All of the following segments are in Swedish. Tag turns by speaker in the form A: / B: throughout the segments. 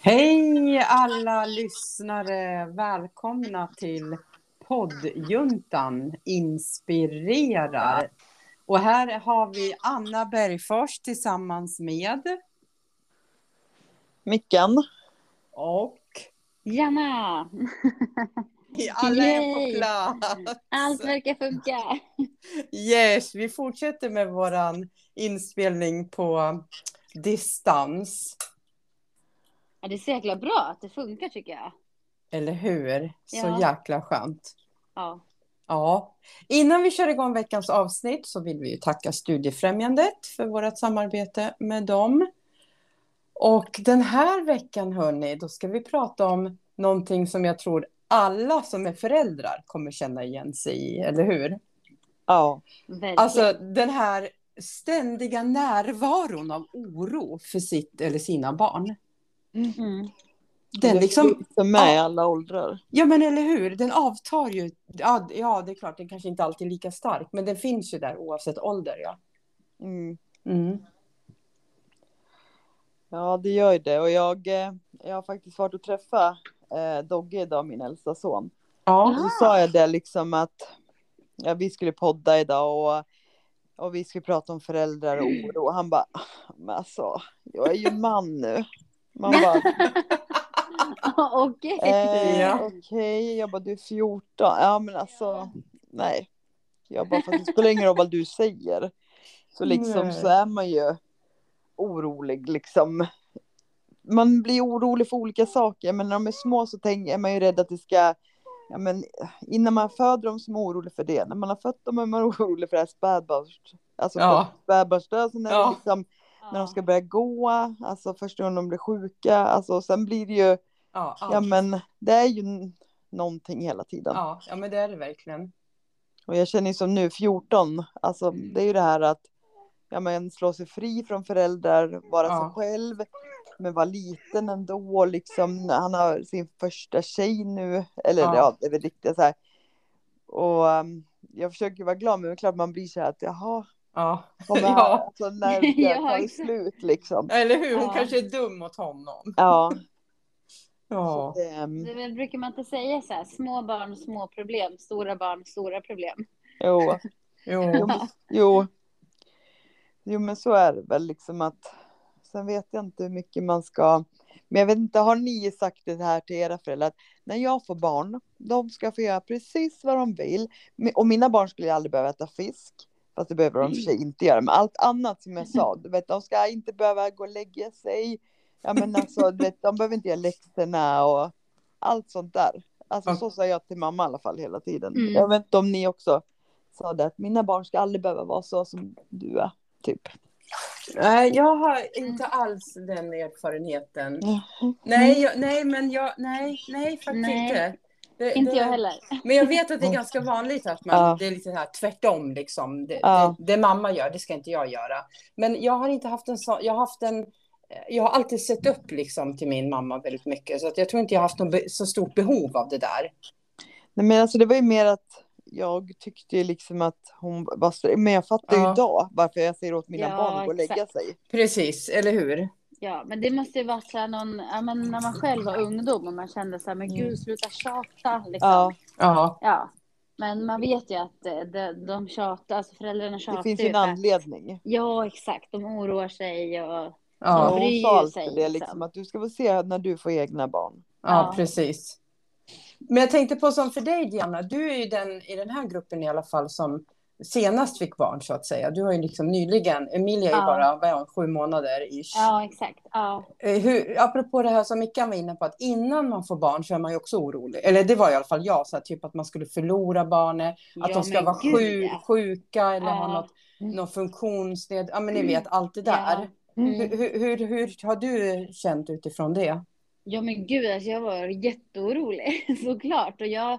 A: Hej alla lyssnare! Välkomna till poddjuntan inspirerar. Och här har vi Anna Bergfors tillsammans med
B: Mickan.
A: och
C: Janna!
A: alla är på plats.
C: Allt verkar funka.
A: Yes, vi fortsätter med våran inspelning på distans.
C: Ja, det är så jäkla bra att det funkar tycker jag.
A: Eller hur? Så
C: Ja.
A: jäkla skönt.
C: Ja.
A: Ja, innan vi kör igång veckans avsnitt så vill vi ju tacka Studiefrämjandet för vårt samarbete med dem. Och den här veckan, hörni, då ska vi prata om någonting som jag tror alla som är föräldrar kommer känna igen sig i, eller hur?
B: Ja.
C: Verkligen.
A: Alltså den här ständiga närvaron av oro för sitt eller sina barn.
C: Mm.
A: Den liksom,
B: Som med i
A: Ja.
B: alla åldrar.
A: ja men eller hur, den avtar ju. Ja, ja, det är klart, den kanske inte alltid är lika stark, men den finns ju där oavsett ålder. Ja.
B: Mm.
A: Mm.
B: Ja, det gör ju det. Och jag, eh, jag har faktiskt varit och träffa eh, Dogge idag, min äldsta son.
A: Ja.
B: Och så sa jag det liksom att ja, vi skulle podda idag och, och vi skulle prata om föräldrar och oro. Och han bara, men alltså, jag är ju man nu. Man bara,
C: Okej.
B: eh,
A: Ja.
B: okej, jag bara, du är 14. Ja, men alltså, nej. Jag bara, fast det spelar ingen roll vad du säger. Så liksom
A: Nej.
B: så är man ju orolig liksom. Man blir orolig för olika saker, men när de är små så tänker, är man ju rädd att det ska, ja men innan man föder dem så är man orolig för det. När man har fött dem är man orolig för det här spädbarns, alltså
A: Ja.
B: spädbarnsdöd, sen är det
A: Ja.
B: när de ska börja gå, alltså första gången de blir sjuka, alltså sen blir det ju,
A: Ja,
B: ja men det är ju någonting hela tiden.
A: ja, ja, men det är det verkligen.
B: Och jag känner ju som nu 14, alltså det är ju det här att ja, men slå sig fri från föräldrar, vara
A: Ja.
B: sig själv, men vara liten ändå liksom. Han har sin första tjej nu, eller
A: Ja.
B: ja, det är väl riktigt så här. Och um, jag försöker vara glad, men det är klart man blir så här att jaha,
A: Ja.
B: kommer
A: Ja.
B: alltså, när ska jag
C: Ja,
B: ta
C: exakt.
B: slut liksom.
A: Eller hur, hon
C: Ja.
A: kanske är dum mot honom.
B: Ja,
A: Ja,
B: så det,
C: Det väl- brukar man inte säga så här, små barn, små problem, stora barn, stora problem.
B: jo.
A: jo.
B: Jo, men- jo. Men så är det väl liksom att. Sen vet jag inte hur mycket man ska. Men jag vet inte, har ni sagt det här till era föräldrar? Att när jag får barn, de ska få göra precis vad de vill. Och mina barn skulle aldrig behöva äta fisk. Fast det behöver de för sig inte göra. Men allt annat som jag sa, du vet, de ska inte behöva gå och lägga sig. Ja, men alltså, vet, de behöver inte göra läxorna och allt sånt där. Alltså så sa jag till mamma i alla fall hela tiden.
C: Mm.
B: Jag vet inte om ni också sa det, att mina barn ska aldrig behöva vara så som du är, typ.
A: Nej, jag har inte alls den erfarenheten. Nej, jag, nej men jag, nej, nej faktiskt
C: Nej.
A: inte. Det,
C: Inte
A: det,
C: jag heller.
A: Men jag vet att det är ganska vanligt att man,
B: Ja.
A: det är lite här tvärtom liksom. Det,
B: Ja.
A: det, det mamma gör, det ska inte jag göra. Men jag har inte haft en sån, jag har haft en, jag har alltid sett upp liksom till min mamma väldigt mycket. Så att jag tror inte jag har haft något be, så stort behov av det där.
B: Nej, men alltså det var ju mer att jag tyckte ju liksom att hon var. Men jag fattar ju
A: Ja.
B: idag varför jag säger åt mina
C: Ja,
B: barn att gå och lägga sig.
A: Precis, eller hur?
C: Ja, men det måste ju vara så här någon, ja, men när man själv var ungdom och man kände så här, men gud sluta tjata liksom.
B: Ja,
A: Ja,
C: Ja, men man vet ju att eh, de, de tjatar, alltså föräldrarna tjatar
B: det finns
C: ju
B: en anledning.
C: Ja, exakt. De oroar sig och
B: Ja,
A: ja,
C: bryr
B: hon
C: sig,
B: det
C: liksom.
B: liksom att du ska få se när du får egna barn.
A: ja,
C: Ja.
A: precis. Men jag tänkte på som för dig Diana, du är ju den i den här gruppen i alla fall som senast fick barn så att säga. Du har ju liksom nyligen, Emilia är ju
C: Ja.
A: bara hon, sju månader ish.
C: ja, exakt. Ja,
A: Eh, Hur, apropå det här som Mickan var inne på, att innan man får barn så är man ju också orolig. Eller det var i alla fall jag, så här, typ att man skulle förlora barnet, att
C: ja,
A: de ska vara
C: gud,
A: sju,
C: ja.
A: sjuka eller
C: Ja.
A: ha något, någon funktionsned... Ja, men ni vet, allt det där.
C: Mm.
A: Hur, hur, hur, hur har du känt utifrån det?
C: Ja men gud, alltså jag var jätteorolig såklart. Och jag,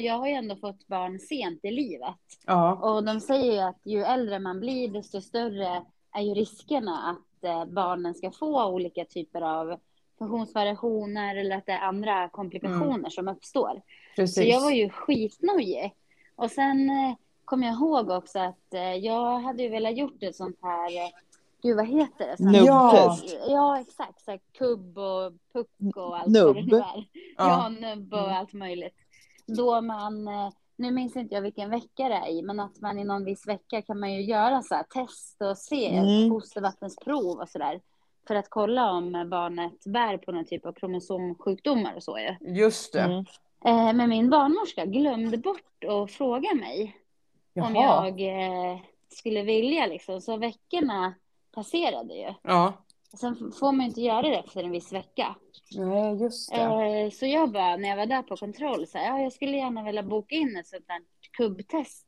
C: jag, har ju ändå fått barn sent i livet.
A: Ja,
C: Och de säger ju att ju äldre man blir desto större är ju riskerna att eh, barnen ska få olika typer av funktionsvariationer eller att det är andra komplikationer som uppstår.
A: precis.
C: Så jag var ju skitnojig. Och sen eh, kom jag ihåg också att eh, jag hade ju velat gjort ett sånt här gud vad heter det? Så här-
B: Nubbtest.
C: Ja, exakt. Så här, kubb och puck och allt
B: Nubb.
C: det nu är. Ja,
A: Ja.
C: nubb och allt möjligt. Då man, eh, nu minns inte jag vilken vecka det är i, men att man i någon viss vecka kan man ju göra så här test och se
B: Mm.
C: fostervattensprov och sådär. För att kolla om barnet bär på någon typ av kromosomsjukdomar och så ju.
A: Just det.
B: Mm.
C: Eh, men min barnmorska glömde bort att fråga mig om
A: Jaha.
C: jag eh, skulle vilja liksom. Så veckorna passerade ju.
A: Ja.
C: Sen får man ju inte göra det efter en viss vecka.
A: Nej, just det.
C: Eh, så jag bara, när jag var där på kontroll, så här, ja, jag skulle gärna vilja boka in ett sånt där kubbtest.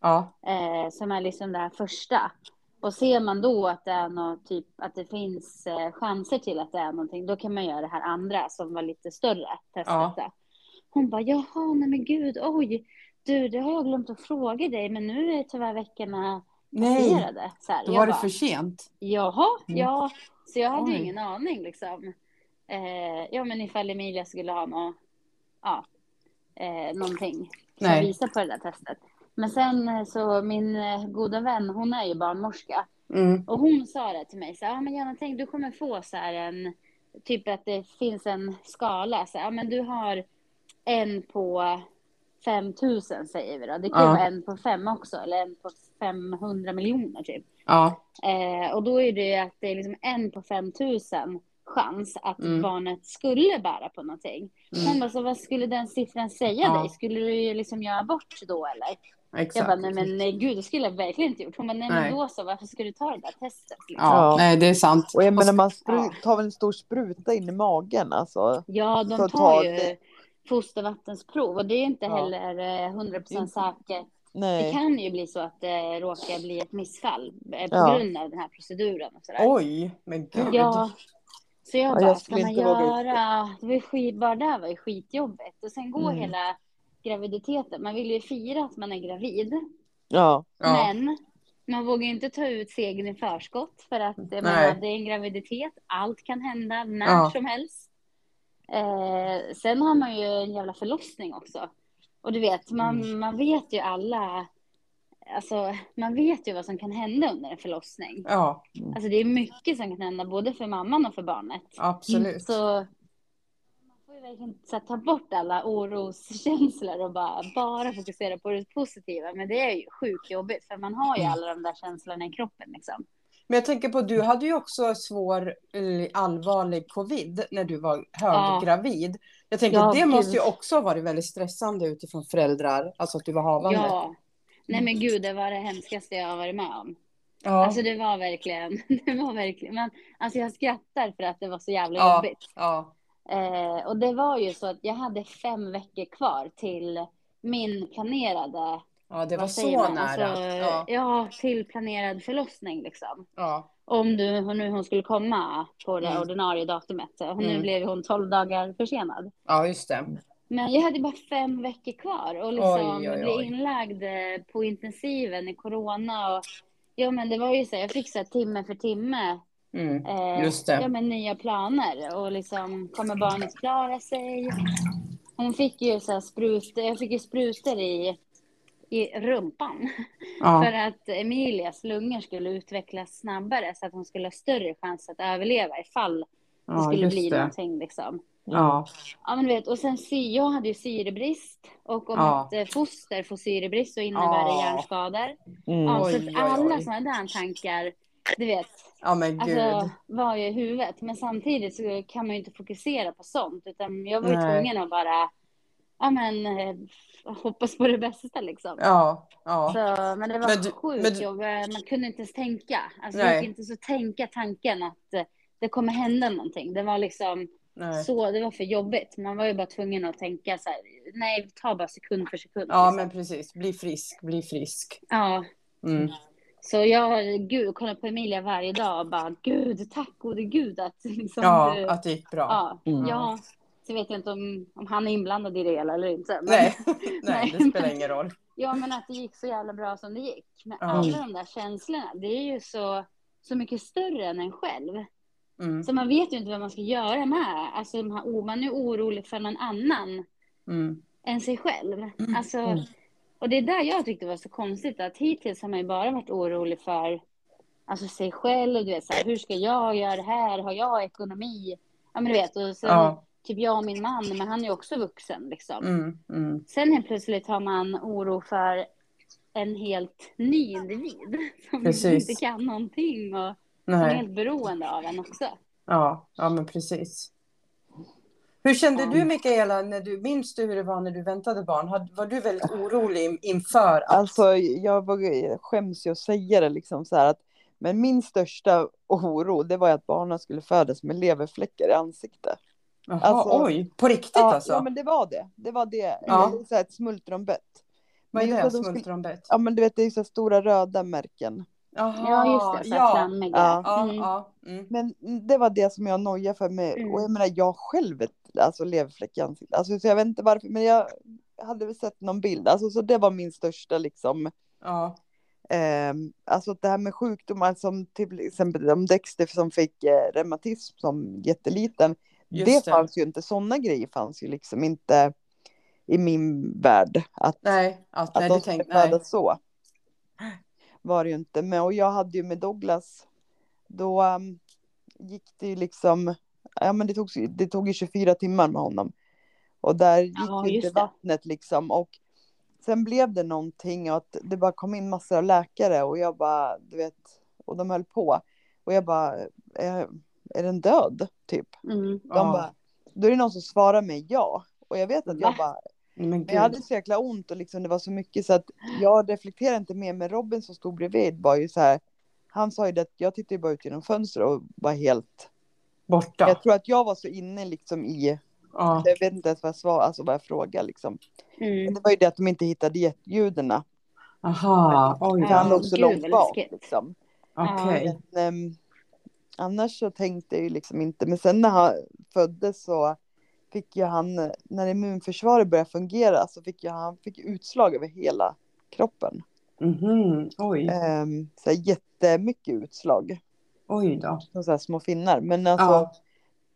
A: Ja.
C: Eh, som är liksom det här första. Och ser man då att det är något typ, att det finns eh, chanser till att det är någonting, då kan man göra det här andra som var lite större testet.
A: Ja.
C: Hon bara, jaha, nej men gud, oj, du, det har jag glömt att fråga dig, men nu är tyvärr veckorna
A: Nej,
C: passerade. Så här,
A: då
C: jag
A: var det
C: bara,
A: för sent.
C: Jaha,
B: Mm.
C: ja. Så jag hade ju
A: Oj.
C: ingen aning liksom. Eh, ja, men ifall Emilia skulle ha något, ja, eh, någonting som
A: Nej.
C: visar på det där testet. Men sen eh, så min eh, goda vän, hon är ju barnmorska.
A: Mm.
C: Och hon sa det till mig, så ja men Jana, tänk du kommer få så här en, typ att det finns en skala. Så ja men du har en på 5000 säger vi då. Det kan ju
A: Ja.
C: vara en på fem också, eller en på 500 miljoner typ.
A: Ja.
C: Eh, och då är det ju att det är liksom en på 5000 chans att
A: Mm.
C: barnet skulle bära på någonting.
A: Mm.
C: Hon bara, så vad skulle den siffran säga
A: Ja.
C: dig? Skulle du liksom göra abort då eller?
A: Exakt.
C: Jag bara, nej men nej, gud det skulle jag verkligen inte gjort. Hon bara, nej,
A: Nej.
C: men då så, varför ska du ta det där testet? Liksom?
A: Ja, nej det är sant.
B: Och jag menar man
C: Ja.
B: tar väl en stor spruta in i magen alltså.
C: Ja, de tar ju fostervattensprov och det är inte
B: Ja.
C: heller eh, 100% säkert. Det
B: Nej.
C: kan ju bli så att det råkar bli ett missfall eh, på
B: Ja.
C: grund av den här proceduren och sådär.
A: Oj, men gud.
C: Ja. Så jag
B: Ja,
C: bara,
B: jag
C: ska man göra? Det var skit, bara det här var ju skitjobbigt. Och sen går
B: Mm.
C: hela graviditeten. Man vill ju fira att man är gravid.
B: Ja.
A: Ja.
C: Men man vågar inte ta ut segern i förskott. För att det är en graviditet. Allt kan hända när
A: Ja.
C: som helst. Eh, sen har man ju en jävla förlossning också. Och du vet, man,
A: Mm.
C: man vet ju alla... Alltså, man vet ju vad som kan hända under en förlossning.
A: Ja,
C: Alltså det är mycket som kan hända både för mamman och för barnet.
A: absolut.
C: Så man får ju verkligen så här, ta bort alla oroskänslor och bara, bara fokusera på det positiva. Men det är ju sjukt jobbigt för man har ju
A: Mm.
C: alla de där känslorna i kroppen liksom.
A: Men jag tänker på, du hade ju också svår, eh, allvarlig covid när du var
C: Ja.
A: Jag tänker
C: Ja,
A: det
C: gud.
A: måste ju också ha varit väldigt stressande utifrån föräldrar, alltså att du var havande.
C: Ja. Nej men gud, det var det hemskaste jag har varit med om.
A: ja.
C: Alltså det var verkligen, det var verkligen, men alltså jag skrattar för att det var så jävla
A: Ja.
C: jobbigt.
A: ja.
C: Eh, och det var ju så att jag hade fem veckor kvar till min planerade
A: ja, det var så
C: man?
A: nära.
C: Alltså,
A: ja.
C: ja, till planerad förlossning liksom.
A: Ja.
C: Om du, nu hon skulle komma på det
A: Mm.
C: ordinarie datumet. Nu
A: Mm.
C: blev hon 12 dagar försenad.
A: ja, just det.
C: Men jag hade bara fem veckor kvar och liksom
A: Oj, oj,
C: blev
A: oj.
C: inlagd eh, på intensiven i corona. Och, ja men det var ju så, jag fick så här timme för timme.
A: Mm.
C: Eh,
A: Just det.
C: Ja men nya planer och liksom kommer barnet klara sig? Hon fick ju så här sprutor, jag fick ju sprutor i, i rumpan. För
A: Ja.
C: att Emilias lungor skulle utvecklas snabbare så att hon skulle ha större chans att överleva ifall det
A: ja,
C: skulle bli
A: det.
C: någonting liksom.
A: Ja.
C: Ja men vet, och sen sy, jag hade ju syrebrist och om
A: Ja.
C: ett eh, foster får syrebrist så innebär det hjärnskador.
B: Mm.
C: Ja, så att alla sådana där tankar, du vet,
A: ja, men gud.
C: alltså, var ju i huvudet. Men samtidigt så kan man ju inte fokusera på sånt utan jag var ju
A: Nej.
C: tvungen att bara, ja men eh, hoppas på det bästa liksom.
A: Ja, ja.
C: Så, men det var
A: Men du-
C: sjukt
A: men du-
C: jobbigt. Man kunde inte ens tänka. Alltså,
A: Nej.
C: gick inte så tänka tanken att eh, det kommer hända någonting. Det var liksom
A: Nej.
C: så, det var för jobbigt. Man var ju bara tvungen att tänka så här, nej, ta bara sekund för sekund.
A: Ja,
C: liksom.
A: men precis. Bli frisk, bli frisk.
C: ja.
A: Mm.
C: Så jag, gud, kollar på Emilia varje dag och bara, gud, tack gode gud att liksom
A: Ja,
C: du,
A: att det gick bra.
C: ja,
B: Mm.
C: ja. Så vet jag inte om, om han är inblandad i det hela eller inte. Men,
A: Nej, nej, det spelar ingen roll.
C: Ja, men att det gick så jävla bra som det gick. Men
A: Ja.
C: alla de där känslorna, det är ju så, så mycket större än en själv.
A: Mm.
C: Så man vet ju inte vad man ska göra med. Alltså, de här, oh, man är orolig för någon annan
A: Mm.
C: än sig själv. Alltså,
B: Mm.
C: och det är där jag tyckte var så konstigt att hittills har man ju bara varit orolig för alltså sig själv. Du vet, så här, hur ska jag göra det här? Har jag ekonomi? Ja, men du vet. Och sen,
A: Ja.
C: Typ jag och min man, men han är också vuxen. Liksom.
A: Mm, mm.
C: Sen helt plötsligt har man oro för en helt ny individ som
A: Precis.
C: inte kan någonting och som är helt beroende av en också.
A: Ja, ja, men precis. Hur kände
C: Ja.
A: du Mikaela, när du, minns du hur det var när du väntade barn? Var du väldigt orolig inför att...
B: Alltså jag vågar- skäms ju att säga det liksom så här att men min största oro det var att barnen skulle födas med leverfläckar i ansiktet.
A: Jaha,
B: alltså-
A: oj, på riktigt
B: Ja,
A: alltså?
B: ja men det var det. Det var det.
A: Ja.
B: Eller så här ett smultronbett.
A: Vad är det,
B: de skulle-
A: smultronbett?
B: Ja men du vet det är så här stora röda märken.
A: Jaha,
C: Ja, just det. Så
A: ja.
C: flammiga.
B: Ja.
A: Ja,
C: Mm.
A: ja. Mm.
B: Men det var det som jag nojade för mig.
C: Mm.
B: Och jag menar jag själv alltså, leverfläck i ansiktet. Alltså, så jag vet inte varför men jag hade väl sett någon bild. Alltså, så det var min största liksom.
A: ja.
B: Ehm, alltså det här med sjukdomar som till exempel om Dexter som fick eh, reumatism som jätteliten.
A: Just
B: det
A: det.
B: fanns ju inte, sådana grejer fanns ju liksom inte i min värld. Att,
A: Nej, att,
B: att
A: nej,
B: de skulle
A: tänkte, nej.
B: födas så. Var det ju inte. Men, och jag hade ju med Douglas, då um, gick det ju liksom, ja men det tog, det tog ju 24 timmar med honom. Och där gick
C: Ja,
B: ju inte
C: det.
B: vattnet liksom. Och sen blev det någonting och att det bara kom in massor av läkare och jag bara, du vet, och de höll på. Och jag bara, är, är den död? Typ.
C: Mm.
B: De
A: Ja.
B: bara, då är det någon som svarar mig ja. Och jag vet att jag bara,
A: Men
B: jag hade så jäkla ont och liksom det var så mycket så att jag reflekterade inte mer. Men Robin som stod bredvid var ju så här. Han sa ju det att jag tittade bara ut genom fönstret och var helt.
A: Borta.
B: Jag tror att jag var så inne liksom i.
A: Ja.
B: Jag vet inte ens vad jag svar, alltså vad jag frågade liksom.
C: Mm.
B: Men det var ju det att de inte hittade jetljuden.
A: Aha, oj
B: Han låg så långt bak liksom.
A: Okej.
B: Ehm, annars så tänkte jag ju liksom inte. Men sen när han föddes så fick ju han, när immunförsvaret började fungera så fick ju han fick utslag över hela kroppen.
A: Mhm, Oj,
B: Um, så här jättemycket utslag.
A: oj då.
B: Som så här små finnar. Men alltså,
A: Ja.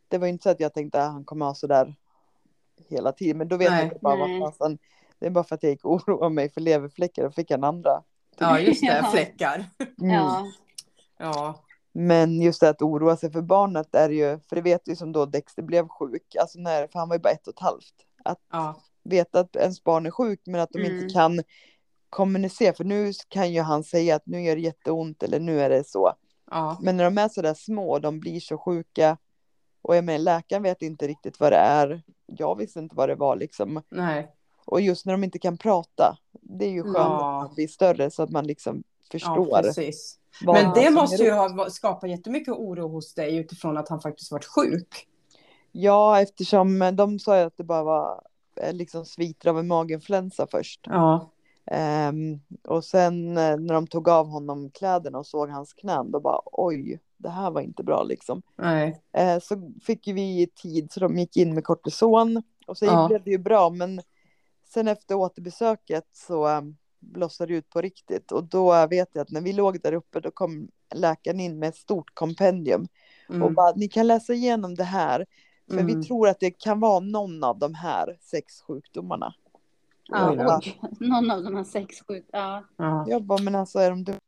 B: det var ju inte så att jag tänkte att han kommer ha så där hela tiden. Men då vet
A: Nej.
B: jag inte bara vad fasen. Det är bara för att jag gick och oroade mig för leverfläckar och fick en andra.
A: Ja, just det.
C: Ja.
A: Fläckar.
B: Mm.
C: Ja.
A: Ja.
B: Men just det att oroa sig för barnet är ju, för det vet du som då Dexter blev sjuk, alltså när, för han var ju bara ett och ett halvt. Att
A: Ja.
B: veta att ens barn är sjuk men att de
C: Mm.
B: inte kan kommunicera. För nu kan ju han säga att nu gör det jätteont eller nu är det så.
A: Ja.
B: Men när de är så där små och de blir så sjuka och jag menar läkaren vet inte riktigt vad det är. Jag visste inte vad det var liksom.
A: Nej.
B: Och just när de inte kan prata. Det är ju skönt
A: Ja.
B: att blir större så att man liksom
A: Ja,
B: förstår.
A: precis. Men det måste ju ha skapat jättemycket oro hos dig utifrån att han faktiskt varit sjuk.
B: Ja, eftersom de sa ju att det bara var eh, liksom sviter av en maginfluensa först.
A: Ja.
B: Ehm, och sen eh, när de tog av honom kläderna och såg hans knän, då bara oj, det här var inte bra liksom.
A: Nej.
B: Eh, så fick vi tid så de gick in med kortison och så
A: Ja.
B: blev det ju bra. Men sen efter återbesöket så eh, blossade det ut på riktigt och då vet jag att när vi låg där uppe då kom läkaren in med ett stort kompendium och
A: Mm.
B: bara ni kan läsa igenom det här. För
A: Mm.
B: vi tror att det kan vara någon av de här sex sjukdomarna.
C: Ja,
A: oj.
C: Någon av de här sex, sju. Ja.
A: Ja.
B: Jag bara, men alltså är de dumma?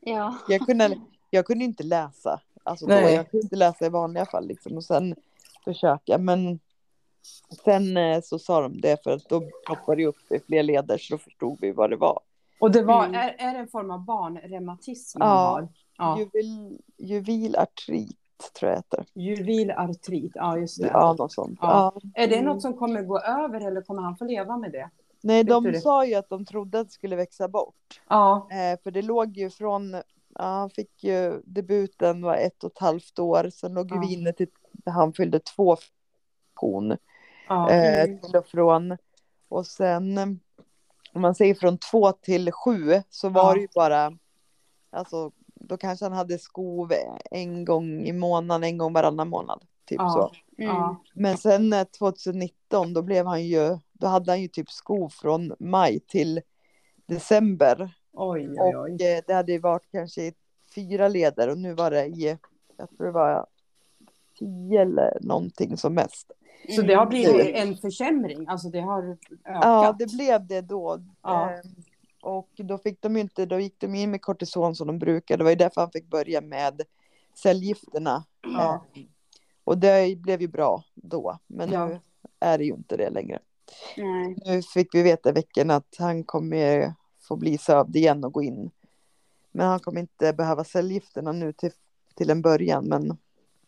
C: Ja.
B: Jag kunde, jag kunde inte läsa. Alltså då, jag kunde inte läsa i vanliga fall liksom. Och sen försöka. Men sen eh, så sa de det för att då ploppade det upp i fler leder så då förstod vi vad det var.
A: Och det var,
C: Mm.
A: är, är det en form av barnreumatism
B: Ja.
A: Ja.
B: Juvel, juvelartrit tror jag heter.
A: Juvelartrit, ja just det.
B: Ja, något sånt.
A: Ja.
B: Ja.
A: Är det något som kommer gå över eller kommer han få leva med det?
B: Nej,
A: Vet
B: de sa ju att de trodde att det skulle växa bort.
A: Ja.
B: Eh, för det låg ju från, ja, han fick ju debuten var ett och ett halvt år. Sen låg
A: Ja.
B: vi inne till han fyllde två kon.
A: Ja.
B: eh, till och från. Och sen eh, om man säger från två till sju så var
A: Ja.
B: det ju bara, alltså då kanske han hade skov en gång i månaden, en gång varannan månad. Typ
A: Ja.
B: så.
C: Mm.
B: Men sen eh, 2019 då blev han ju, då hade han ju typ skov från maj till december.
A: Oj, oj,
B: Och
A: oj.
B: eh, det hade ju varit kanske fyra leder och nu var det i, jag tror det var tio eller någonting som mest.
A: Så det har
C: Mm.
A: blivit en försämring? Alltså det har ökat?
B: Ja, det blev det då.
A: Ja.
B: Ehm, Och då fick de inte, då gick de in med kortison som de brukade. Det var ju därför han fick börja med cellgifterna.
A: Ja.
B: Eh, Och det blev ju bra då. Men
A: Ja.
B: nu är det ju inte det längre.
C: Nej.
B: Nu fick vi veta i veckan att han kommer få bli sövd igen och gå in. Men han kommer inte behöva cellgifterna nu till, till en början. Men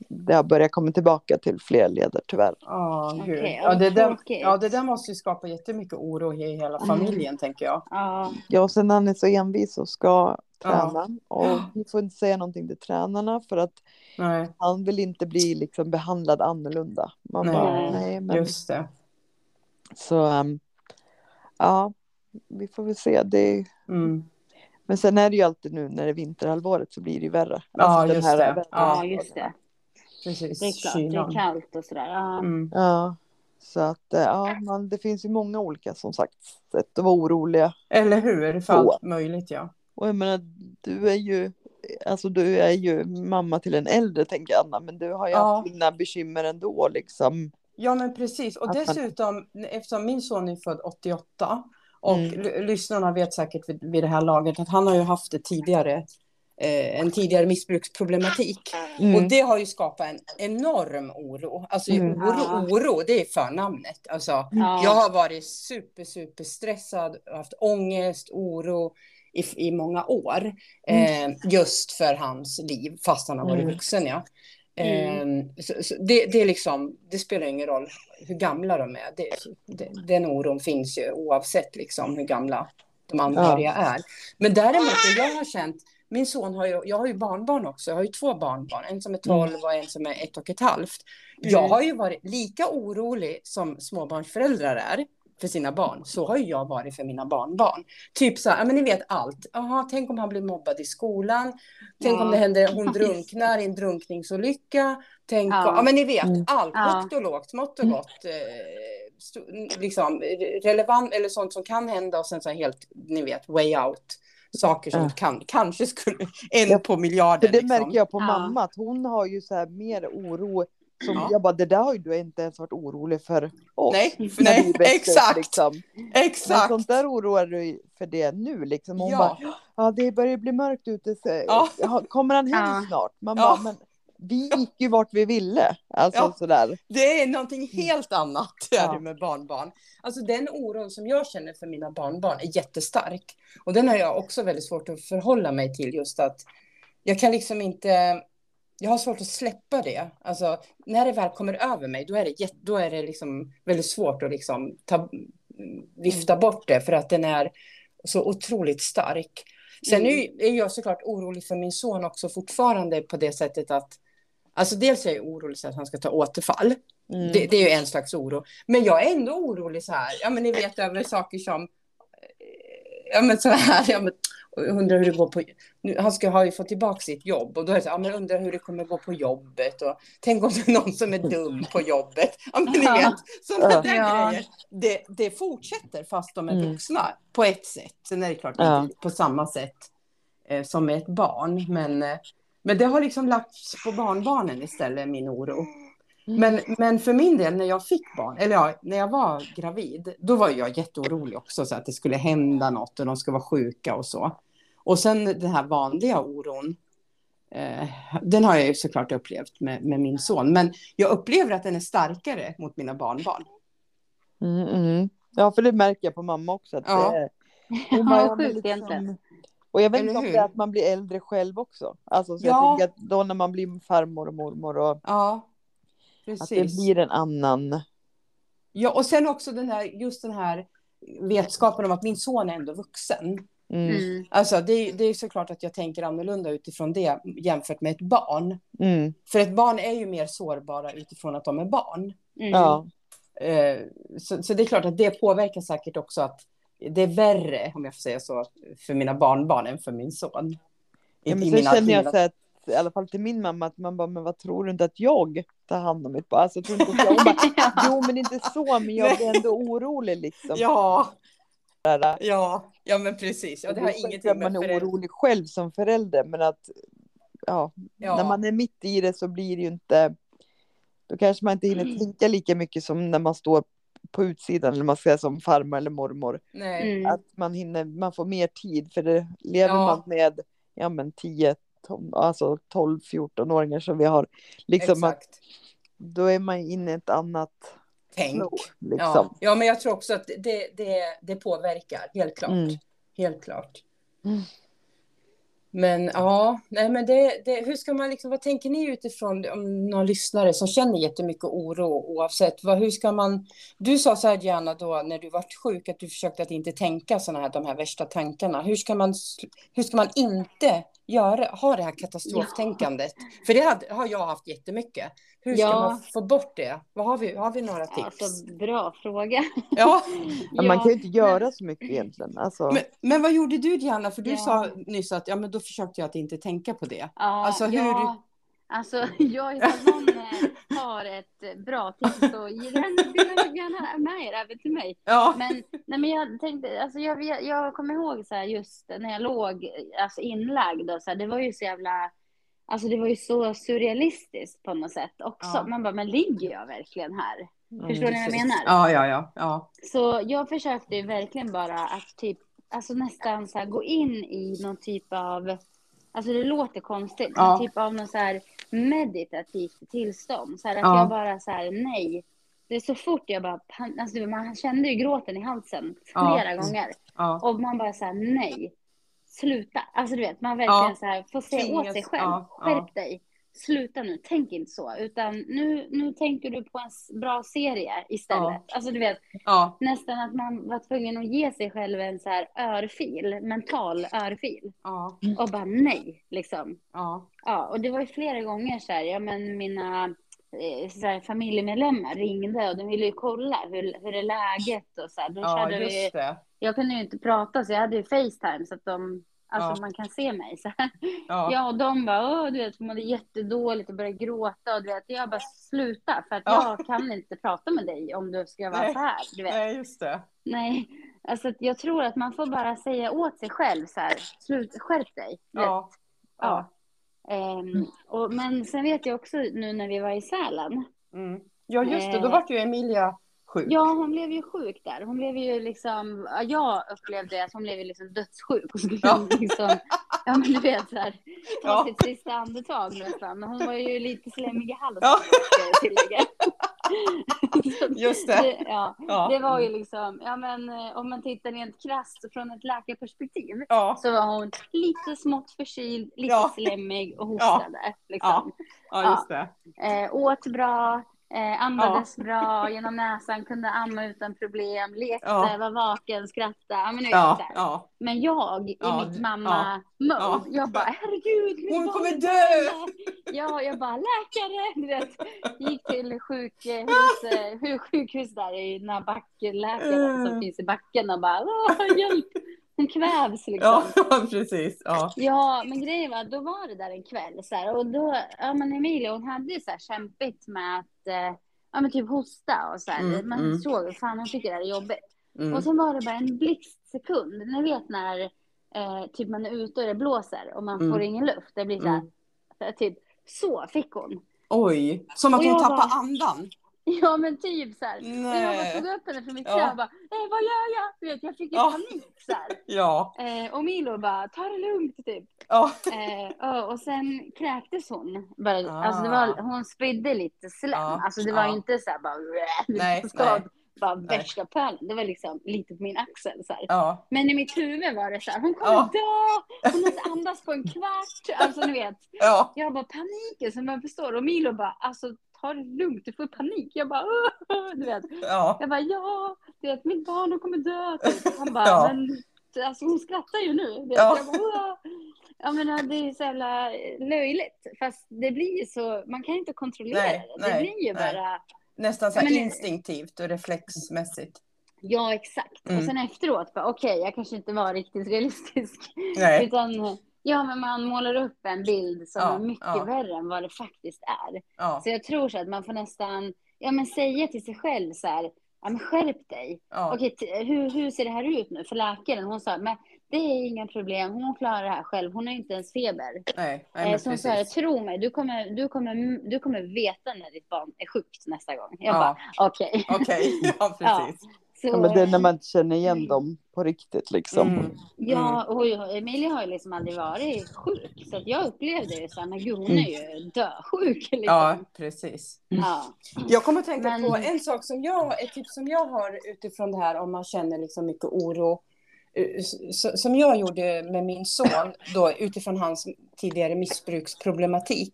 B: det har börjat komma tillbaka till fler leder tyvärr.
A: Ja, gud.
C: Okej,
A: ja, det där, ja, det där måste ju skapa jättemycket oro i hela
C: Mm.
A: familjen, tänker jag.
C: Ja.
B: Ja, och sen han är så envis och ska
A: Ja.
B: träna. Och vi får inte säga någonting till tränarna för att
A: Nej,
B: han vill inte bli liksom behandlad annorlunda. Man
A: Nej.
B: bara, nej, men
A: just det.
B: så, ehm, ja, vi får väl se. Det,
A: Mm.
B: men sen är det ju alltid nu när det är vinterhalvåret så blir det ju värre.
A: Ja,
B: Alltså, den
A: just
B: här
A: det.
C: ja, just det.
A: Precis.
C: Det är klart, det är
A: Kylan.
C: kallt och sådär. Ja.
A: Mm.
B: Ja, så att eh, ja, man, det finns ju många olika som sagt sätt att vara oroliga.
A: Eller hur? För allt möjligt, ja.
B: Och jag menar, du är ju, alltså du är ju mamma till en äldre tänker jag Anna, men du har ju
A: Ja.
B: haft dina bekymmer ändå liksom.
A: Ja, men precis. Och
B: Att man-
A: dessutom, eftersom min son är född 88 och
B: Mm.
A: lyssnarna vet säkert vid, vid det här laget att han har ju haft det tidigare, eh, en tidigare missbruksproblematik.
B: Mm.
A: Och det har ju skapat en enorm oro. Alltså
B: Mm.
A: oro,
C: Ja.
A: oro, det är förnamnet. Alltså,
C: Ja.
A: Jag har varit super, super stressad, haft ångest, oro i, i många år. Eh, just för hans liv, fast han har varit
B: Mm.
A: vuxen. Ja.
C: Mm.
A: Eh, så, så det, det, liksom, det spelar ingen roll hur gamla de är. Det, det, den oron finns ju oavsett liksom, hur gamla de anhöriga är. Men däremot, jag har känt, min son har ju, jag har ju barnbarn också, jag har ju två barnbarn, en som är 12 och en som är ett och ett halvt. Jag
C: Mm.
A: har ju varit lika orolig som småbarnsföräldrar är för sina barn, så har ju jag varit för mina barnbarn. Typ så här, ja men ni vet allt. Jaha, tänk om han blir mobbad i skolan. Tänk
C: Ja.
A: om det händer, hon drunknar i en drunkningsolycka. Tänk
C: Ja.
A: om, ja men ni vet
B: Mm.
A: allt,
C: Ja.
A: högt och lågt, smått och gott. Eh, liksom relevant eller sånt som kan hända och sen så här helt, ni vet, way out. Saker som
B: Ja.
A: kan, kanske skulle, en
B: Ja,
A: på
B: För
A: miljarden.
B: det
A: liksom.
B: märker jag på
C: Ja.
B: mamma, att hon har ju så här mer oro. Som
A: Ja.
B: Jag bara, det där har ju du inte ens varit orolig för oss.
A: Nej,
B: när
A: nej, exakt,
B: Liksom. Men
A: exakt.
B: sånt där oroar du för det nu liksom. Hon
A: Ja.
B: bara, ja det börjar bli mörkt ute. Så,
A: Ja.
B: ja, Kommer han hem
C: Ja.
B: snart? Man
A: Ja.
B: bara, men vi gick ju vart vi ville. Alltså
A: Ja.
B: sådär.
A: Det är någonting helt annat
B: Ja.
A: med barnbarn. Alltså den oron som jag känner för mina barnbarn är jättestark. Och den har jag också väldigt svårt att förhålla mig till just att jag kan liksom inte, jag har svårt att släppa det. Alltså när det väl kommer över mig då är det, då är det liksom väldigt svårt att liksom ta, vifta bort det för att den är så otroligt stark. Sen ju- är jag såklart orolig för min son också fortfarande på det sättet att Alltså dels är jag orolig så att han ska ta återfall.
B: Mm.
A: Det, det är ju en slags oro. Men jag är ändå orolig så här. Ja, men ni vet över saker som. eh, Ja, men så här. Ja, men, undrar hur det går på. Nu, han ska ha ju fått tillbaka sitt jobb och då är det så. Ja, men undrar hur det kommer gå på jobbet och tänk om det är någon som är dum på jobbet. Ja, men ni vet sådana
B: Ja.
A: där
C: Ja.
A: grejer. Det, det fortsätter fast de är
B: Mm.
A: vuxna på ett sätt. Sen är det klart
B: Ja.
A: inte på samma sätt eh, som med ett barn, men. Eh, men det har liksom lagts på barnbarnen istället, min oro. Men, men för min del, när jag fick barn, eller ja, när jag var gravid, då var jag jätteorolig också, så att det skulle hända något och de skulle vara sjuka och så. Och sen den här vanliga oron, eh, den har jag ju såklart upplevt med, med min son. Men jag upplever att den är starkare mot mina barnbarn.
B: Mm, mm. Ja, för det märker jag på mamma också. Att
A: Ja.
B: det är... Hon
C: vad
B: men
C: sjukt egentligen.
B: Och jag vet
A: Eller
B: inte om
A: hur?
B: det är att man blir äldre själv också. Alltså, så
A: Ja.
B: jag tänker att då när man blir farmor och mormor och
A: Ja,
B: att det
A: precis.
B: blir en annan.
A: Ja, och sen också den här, just den här vetskapen om att min son är ändå vuxen.
B: Mm,
C: Mm.
A: Alltså det, är- det är såklart att jag tänker annorlunda utifrån det jämfört med ett barn.
B: mm,
A: För ett barn är ju mer sårbara utifrån att de är barn.
C: Mm.
B: ja.
A: Eh, så, så det är klart att det påverkar säkert också att det är värre, om jag får säga så, för mina barnbarn än för min son.
B: ja men
A: I mina-
B: känner jag
A: mina-
B: så att, i alla fall till min mamma, att man bara, men vad tror du inte att jag tar hand om mitt barn? Alltså, tror inte att jag, bara, jo men inte så, men jag blir ändå orolig liksom.
A: Ja, ja, ja men precis. Ja, det har ingenting
B: att
A: med
B: man är orolig själv som förälder, men att ja,
A: Ja.
B: när man är mitt i det så blir det ju inte, då kanske man inte hinner tänka lika mycket som när man står på utsidan, eller man ska säga som farmor eller mormor.
A: Nej.
C: Mm.
B: Att man hinner, man får mer tid, för det lever
A: Ja.
B: man med, ja men 10, tom- alltså 12, 14-åringar som vi har, liksom att
A: Exakt.
B: då är man inne i ett annat
A: Tänk.
B: flow,
A: Ja.
B: liksom.
A: ja, men jag tror också att det, det, det påverkar, helt klart.
B: Mm.
A: Helt klart.
B: Mm.
A: Men ja, nej men det, det, hur ska man liksom, vad tänker ni utifrån om någon lyssnare som känner jättemycket oro oavsett, vad, hur ska man, du sa så här Diana då när du var sjuk att du försökte att inte tänka sådana här, de här värsta tankarna, hur ska man, hur ska man inte göra, ha det här katastroftänkandet? För det hade, har jag haft jättemycket. Hur ska
C: Ja.
A: man få bort det? Vad har vi, har vi några tips?
C: Alltså, bra fråga.
A: Ja,
B: Ja, man kan ju inte göra så mycket egentligen. Alltså,
A: men, men vad gjorde du Diana? För du
C: Ja.
A: sa nyss att ja, men då försökte jag att inte tänka på det.
C: Ja,
A: Alltså, hur-
C: ja, alltså jag ifall någon eh, har ett eh, bra tips så dela gärna med er även till mig.
A: Ja,
C: Men, nej, men jag tänkte, alltså jag, jag, jag kommer ihåg så här just när jag låg alltså inlagd och så här, det var ju så jävla, alltså det var ju så surrealistiskt på något sätt också.
A: Ja.
C: Man bara, men ligger jag verkligen här?
A: Mm,
C: Förstår ni vad jag menar?
A: Ja, ja, ja. ja.
C: Så jag försökte ju verkligen bara att typ, alltså nästan så här gå in i någon typ av, alltså det låter konstigt,
A: Ja.
C: typ av någon så här meditativt tillstånd. Så här att
A: Ja.
C: jag bara så här, nej. Det är så fort jag bara, alltså man kände ju gråten i halsen
A: Ja.
C: flera gånger.
A: ja.
C: Och man bara så här, nej. Sluta. Alltså du vet, man verkligen
A: Ja.
C: så här får se
A: Tvingas-
C: åt sig själv.
A: ja,
C: Skärp
A: ja.
C: dig. Sluta nu, tänk inte så. Utan nu, nu tänker du på en bra serie istället. Alltså du vet,
A: ja.
C: nästan att man var tvungen att ge sig själv en så här örfil, mental örfil.
A: ja.
C: Och bara nej, liksom.
A: ja.
C: Ja, och det var ju flera gånger så här, ja men mina eh, så här, familjemedlemmar ringde och de ville ju kolla hur, hur är läget och så här. Då
A: ja
C: körde vi,
A: just det.
C: jag kunde ju inte prata så jag hade ju Facetime så att de, alltså
A: Ja.
C: man kan se mig så.
A: Ja.
C: Ja, och de bara, Åh, du vet, mådde jättedåligt och började gråta och du vet, jag bara sluta för att
A: Ja.
C: jag kan inte prata med dig om du ska vara
A: Nej.
C: så här, du vet.
A: Nej, just det.
C: Nej, alltså jag tror att man får bara säga åt sig själv så här, slut, skärp dig.
A: Ja. Ja.
C: Ehm, och, men sen vet jag också nu när vi var i Sälen.
A: Mm. ja, just det. Då
C: Eh.
A: vart ju Emilia sjuk.
C: Ja, hon blev ju sjuk där. Hon blev ju liksom, ja, jag upplevde att hon blev ju liksom dödssjuk. Och skulle
A: Ja.
C: liksom, ja men du vet så här, ta
A: Ja.
C: sitt sista andetag nästan. Hon var ju lite slemmig i halsen,
A: Ja.
C: tillägga.
A: Just det.
C: ja,
A: Ja.
C: det var ju liksom, ja men eh, om man tittar rent krasst från ett läkarperspektiv
A: Ja.
C: så var hon lite smått förkyld, lite
A: Ja.
C: slemmig och hostade. Liksom.
A: ja, just det.
C: Eh, åt bra, eh, andades bra genom näsan, kunde amma utan problem, lekte,
A: Ja.
C: var vaken, skrattade. Ja, men,
A: Ja, ja.
C: men jag i
A: Ja,
C: mitt mamma-mode,
A: ja.
C: jag bara herregud,
A: Hon kommer dö!
C: döende." Ja, jag bara läkare, vet. Gick till sjukhus, eh, hu- sjukhus där i den här backläkaren som
A: Mm.
C: finns i backen och bara "Åh, hjälp, hon kvävs liksom.
A: Ja, precis. Ja.
C: Ja, men grejen var, då var det där en kväll så här, och då, ja men Emilia hon hade ju så här kämpigt med att, eh, ja men typ hosta och så här.
A: Mm,
C: Man
A: mm.
C: såg, fan hon tycker det här är jobbigt.
A: Mm.
C: Och sen var det bara en blixtsekund, ni vet när eh, typ man är ute och det blåser och man
A: Mm.
C: får ingen luft, det blir så här,
A: Mm.
C: typ, så fick hon.
A: Oj, som att hon tappar
C: bara-
A: andan.
C: Ja men typ så här. Och jag bara
A: Nej.
C: tog upp henne från mitt
A: Ja.
C: och bara, nej vad gör jag? Du vet, jag fick ju
A: Ja.
C: panik så här.
A: Ja.
C: Eh, och Milo bara, ta det lugnt typ.
A: Ja.
C: Eh, och sen kräktes hon. Bara,
A: Ah.
C: alltså det var, hon spydde lite slem.
A: Ja,
C: Alltså det var
A: ja.
C: inte så här bara,
A: Nej,
C: skad,
A: nej.
C: bara
A: Nej.
C: värsta pölen. Det var liksom lite på min axel så här.
A: Ja.
C: Men i mitt huvud var det så här, hon kommer
A: Ja.
C: dö, hon måste andas på en kvart. Alltså ni vet,
A: Ja.
C: jag bara paniken som man förstår. Och Milo bara, alltså ta det lugnt, du får panik. Jag bara, "Åh", du vet.
A: Ja.
C: Jag bara, ja, du vet, mitt barn kommer dö. Typ. Han bara,
A: Ja.
C: men alltså, hon skrattar ju nu.
A: Ja.
C: Jag bara, ja, men det är så jävla löjligt. Fast det blir ju så, man kan inte kontrollera
A: Nej,
C: det. Det
A: nej,
C: blir ju
A: nej.
C: bara,
A: Nästan så
C: Men-
A: instinktivt och reflexmässigt.
C: ja exakt.
A: Mm.
C: Och sen efteråt, okej, jag kanske inte var riktigt realistisk.
A: Nej.
C: Utan, ja, men man målar upp en bild som
A: Ja,
C: är mycket
A: ja.
C: värre än vad det faktiskt är.
A: Ja.
C: Så jag tror så att man får nästan, ja men säga till sig själv så här, ja men skärp dig.
A: Ja.
C: Okej, hur, hur ser det här ut nu för läkaren? Hon sa, men det är inga problem, hon klarar det här själv, hon har inte ens feber.
A: Nej, nej
C: Eh, så hon sa, tro mig, du kommer, du, kommer, du kommer veta när ditt barn är sjukt nästa gång. Jag
A: Ja.
C: bara, okej.
A: Okej, ja
C: Ja.
A: precis.
C: Så,
B: Ja, men det är när man inte känner igen dem på riktigt liksom.
A: Mm.
C: Ja, och Emilia har ju liksom aldrig varit sjuk. Så att jag upplevde ju så här, men gud hon är ju dösjuk. Liksom.
A: Ja, precis.
C: Ja.
A: Jag kommer att tänka
C: Men-
A: på en sak som jag, ett tips som jag har utifrån det här om man känner liksom mycket oro. eh, Som jag gjorde med min son då utifrån hans tidigare missbruksproblematik.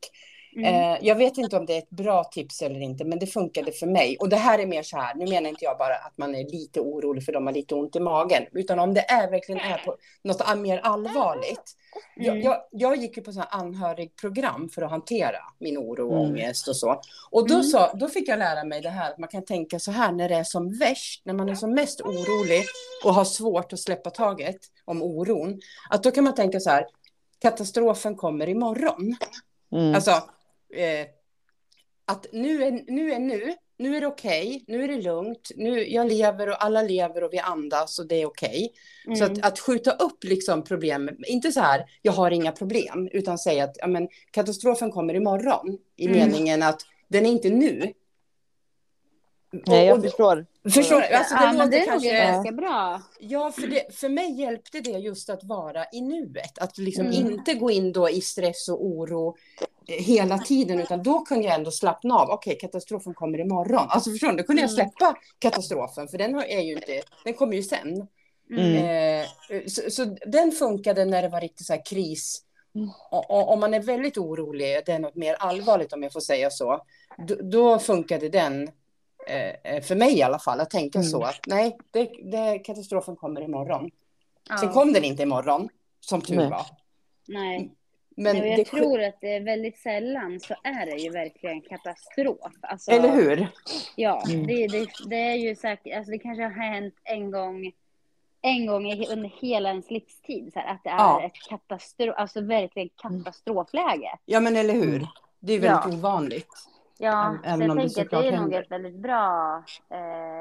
C: Mm.
A: Eh, jag vet inte om det är ett bra tips eller inte, men det funkade för mig. Och det här är mer så här, nu menar inte jag bara att man är lite orolig för de har lite ont i magen, utan om det är verkligen är på något mer allvarligt. Jag,
C: Mm.
A: jag, jag gick ju på så här anhörigprogram för att hantera min oro och
B: Mm.
A: ångest och så. Och då,
C: Mm.
A: sa, då fick jag lära mig det här att man kan tänka så här när det är som värst, när man är som mest orolig och har svårt att släppa taget om oron, att då kan man tänka så här, katastrofen kommer imorgon.
B: Mm.
A: Alltså, eh, att nu är nu, är nu, nu är det okej, nu är det lugnt, nu, jag lever och alla lever och vi andas och det är okej. Så
C: Mm.
A: att, att skjuta upp liksom problem, inte så här, jag har inga problem, utan säga att ja, men, katastrofen kommer imorgon, i
C: Mm.
A: meningen att den är inte nu.
B: Nej, jag
A: och-
B: förstår.
A: Förstår du? Alltså, det
C: ja, men
A: låter
C: det är nog
A: kanske...
C: ganska bra.
A: Ja, för, det, för mig hjälpte det just att vara i nuet. Att liksom
C: Mm.
A: inte gå in då i stress och oro hela tiden, utan då kunde jag ändå slappna av. Okej, katastrofen kommer imorgon. Alltså förstår du, då kunde jag
C: Mm.
A: släppa katastrofen, för den är ju inte, den kommer ju sen.
C: Mm.
A: Eh, så, så den funkade när det var riktigt så här kris. Och, och, om man är väldigt orolig, det är något mer allvarligt om jag får säga så, då, då funkade den, eh, för mig i alla fall, att tänka
B: Mm.
A: så att nej, det, det, katastrofen kommer imorgon.
C: Ja.
A: Sen kom den inte imorgon, som tur
B: Nej.
A: var.
C: Nej.
A: Men
C: Nej, jag
A: det,
C: tror att det är väldigt sällan så är det ju verkligen katastrof. Alltså,
A: Eller hur?
C: Ja,
B: Mm.
C: det, det, det är ju säkert, alltså det kanske har hänt en gång, en gång under hela ens livstid, så här, att det är
A: Ja.
C: ett katastrof, alltså verkligen katastrofläge.
A: Ja, men eller hur? Det är väldigt
C: Ja.
A: ovanligt.
C: Ja,
A: Även
C: så jag tänker att det är nog ett väldigt bra, eh,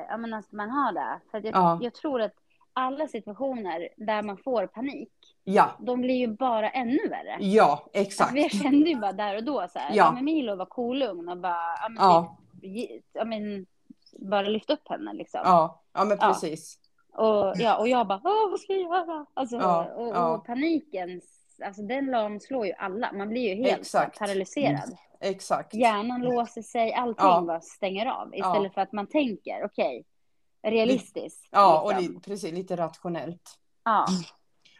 C: ja men att man har det. För jag,
A: Ja.
C: jag tror att alla situationer där man får panik,
A: Ja,
C: de blir ju bara ännu värre.
A: ja, exakt.
C: Alltså, jag kände ju bara där och då så här,
A: Ja.
C: ja. men Milo var kolugn och bara, ja men,
A: Ja.
C: typ, ge- ja, men bara lyft upp henne liksom.
A: Ja, ja men precis.
C: Och, ja, och jag bara, Åh, vad ska jag göra? Alltså, och,
A: ja.
C: och paniken, alltså den lamslår ju alla. Man blir ju helt
A: Exakt.
C: paralyserad.
A: Exakt.
C: Hjärnan låser sig, allting bara stänger av. Istället för att man tänker, okej, realistiskt.
A: Ja, och
C: liksom.
A: li, precis, lite rationellt.
C: ja.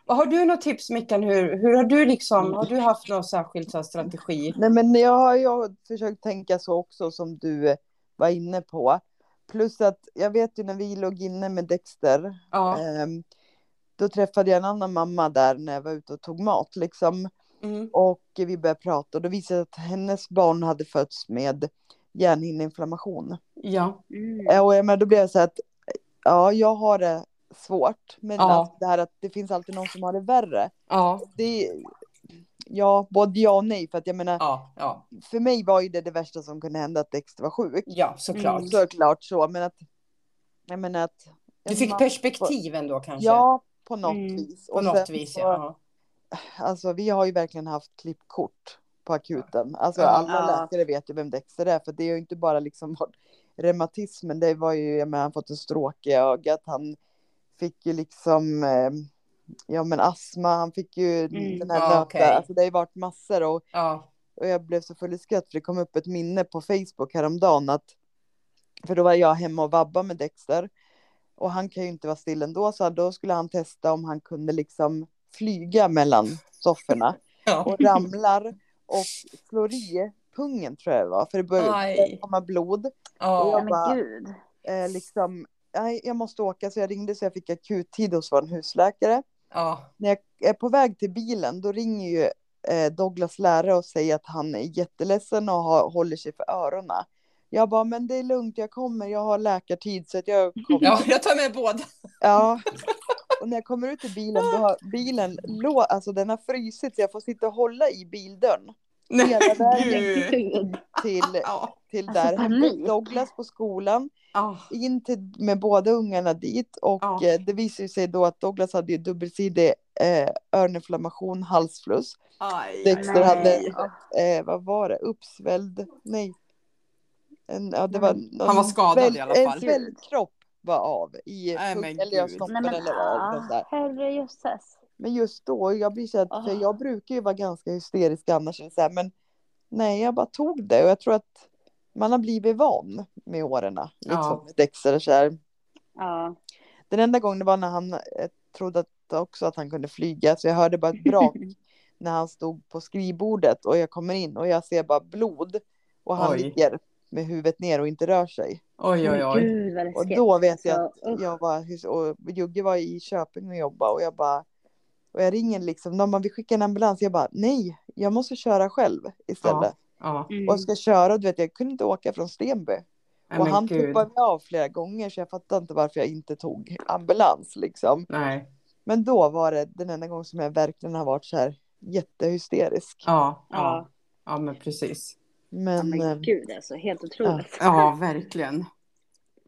A: Och har du något tips Mickan, hur, hur har du liksom, har du haft någon särskild så här, strategi?
B: Nej, men jag har ju försökt tänka så också som du eh, var inne på. Plus att jag vet ju när vi låg inne med Dexter,
A: Ja.
B: ehm, då träffade jag en annan mamma där när jag var ute och tog mat liksom.
A: Mm.
B: Och vi började prata och då visade det att hennes barn hade fötts med hjärnhinneinflammation.
A: Ja.
C: Mm.
B: Eh, Och jag men då blev jag så här att ja, jag har det svårt. Men
A: Ja.
B: alltså det här att det finns alltid någon som har det värre.
A: Ja.
B: Det, ja, både ja och nej. För att jag menar,
A: Ja. Ja.
B: för mig var ju det det värsta som kunde hända att Dexter var sjuk.
A: Ja, såklart.
C: Mm.
B: Såklart så, men att... Jag menar att...
A: Du fick
B: man-
A: perspektiv ändå kanske?
B: Ja, på något
C: Mm.
B: vis.
A: På
B: Och
A: något
B: sen
A: vis,
B: så-
A: ja.
B: Alltså vi har ju verkligen haft klippkort på akuten. Alltså alla
C: Ja.
B: läkare vet ju vem Dexter är. För det är ju inte bara liksom reumatismen. Det var ju, jag menar, han fått en stråke i ögat. Han fick ju liksom, eh, ja men astma. Han fick ju
C: Mm.
B: den här
A: Ja,
B: nöta.
A: okej.
B: Alltså det har ju varit massor. Och,
A: Ja.
B: och jag blev så full i skratt för det kom upp ett minne på Facebook häromdagen. Att, för då var jag hemma och vabba med Dexter. Och han kan ju inte vara still ändå. Så då skulle han testa om han kunde liksom flyga mellan sofforna
A: Ja.
B: och ramlar och slår i pungen tror jag det var. För det började
A: Aj.
B: komma blod.
A: Ja.
C: Ja, men
B: bara-
C: gud.
B: Eh, liksom, nej, jag måste åka så jag ringde så jag fick akuttid hos vår husläkare.
A: Ja.
B: När jag är på väg till bilen då ringer ju eh, Douglas lärare och säger att han är jätteledsen och har, håller sig för öronen. Jag bara, men det är lugnt, jag kommer, jag har läkartid så att jag kommer.
A: ja, jag tar med båda.
B: Ja. Och när jag kommer ut i bilen, då har bilen, lå, alltså den har frysit så jag får sitta och hålla i bildörren Hela vägen.
A: gud.
B: Till, till
C: Alltså,
B: där,
C: panik.
B: Douglas på skolan,
A: Ah,
B: in till, med båda ungarna dit och
A: Ja.
B: eh, det visade sig då att Douglas hade ju dubbelsidig eh, öroninflammation, halsfluss.
A: aj,
B: Dexter
C: Nej.
B: hade, eh, vad var det, uppsvälld, nej. En, ja, det var
C: Mm.
B: någon
A: Han var skadad
B: sväll-
A: i alla fall.
B: En svällkropp var av i
A: Nej, men
B: eller ja,
A: gud.
B: snoppen
C: Nej men
B: eller vad
C: ja, herrejösses.
B: Men just då, jag blir så att, för
C: Ah.
B: jag brukar ju vara ganska hysterisk annars, så här, men nej, jag bara tog det och jag tror att man har blivit van med åren. Liksom,
A: Ja.
B: med Dexter och så här.
C: Ja.
B: Den enda gången det var när han eh, trodde att, också att han kunde flyga, så jag hörde bara ett brak när han stod på skrivbordet och jag kommer in och jag ser bara blod och han
A: Oj.
B: ligger med huvudet ner och inte rör sig.
A: oj, oj, oj.
C: Gud
B: Och då vet jag
C: Alltså,
B: att jag var, och Jugge var i Köping och jobbade och jag bara, och jag ringer liksom, de bara, vi skickar en ambulans, jag bara, nej, jag måste köra själv istället.
A: Ja,
C: Mm.
B: Och jag ska köra, och du vet, jag kunde inte åka från Stenby.
A: nej,
B: och han
A: gud.
B: tuppade mig av flera gånger så jag fattar inte varför jag inte tog ambulans liksom.
A: Nej,
B: Men då var det den enda gången som jag verkligen har varit så här jättehysterisk.
A: ja, ja,
C: Ja.
A: ja, men precis.
C: Ja,
B: Men,
C: men
B: eh,
C: gud alltså, helt otroligt.
A: Ja, verkligen.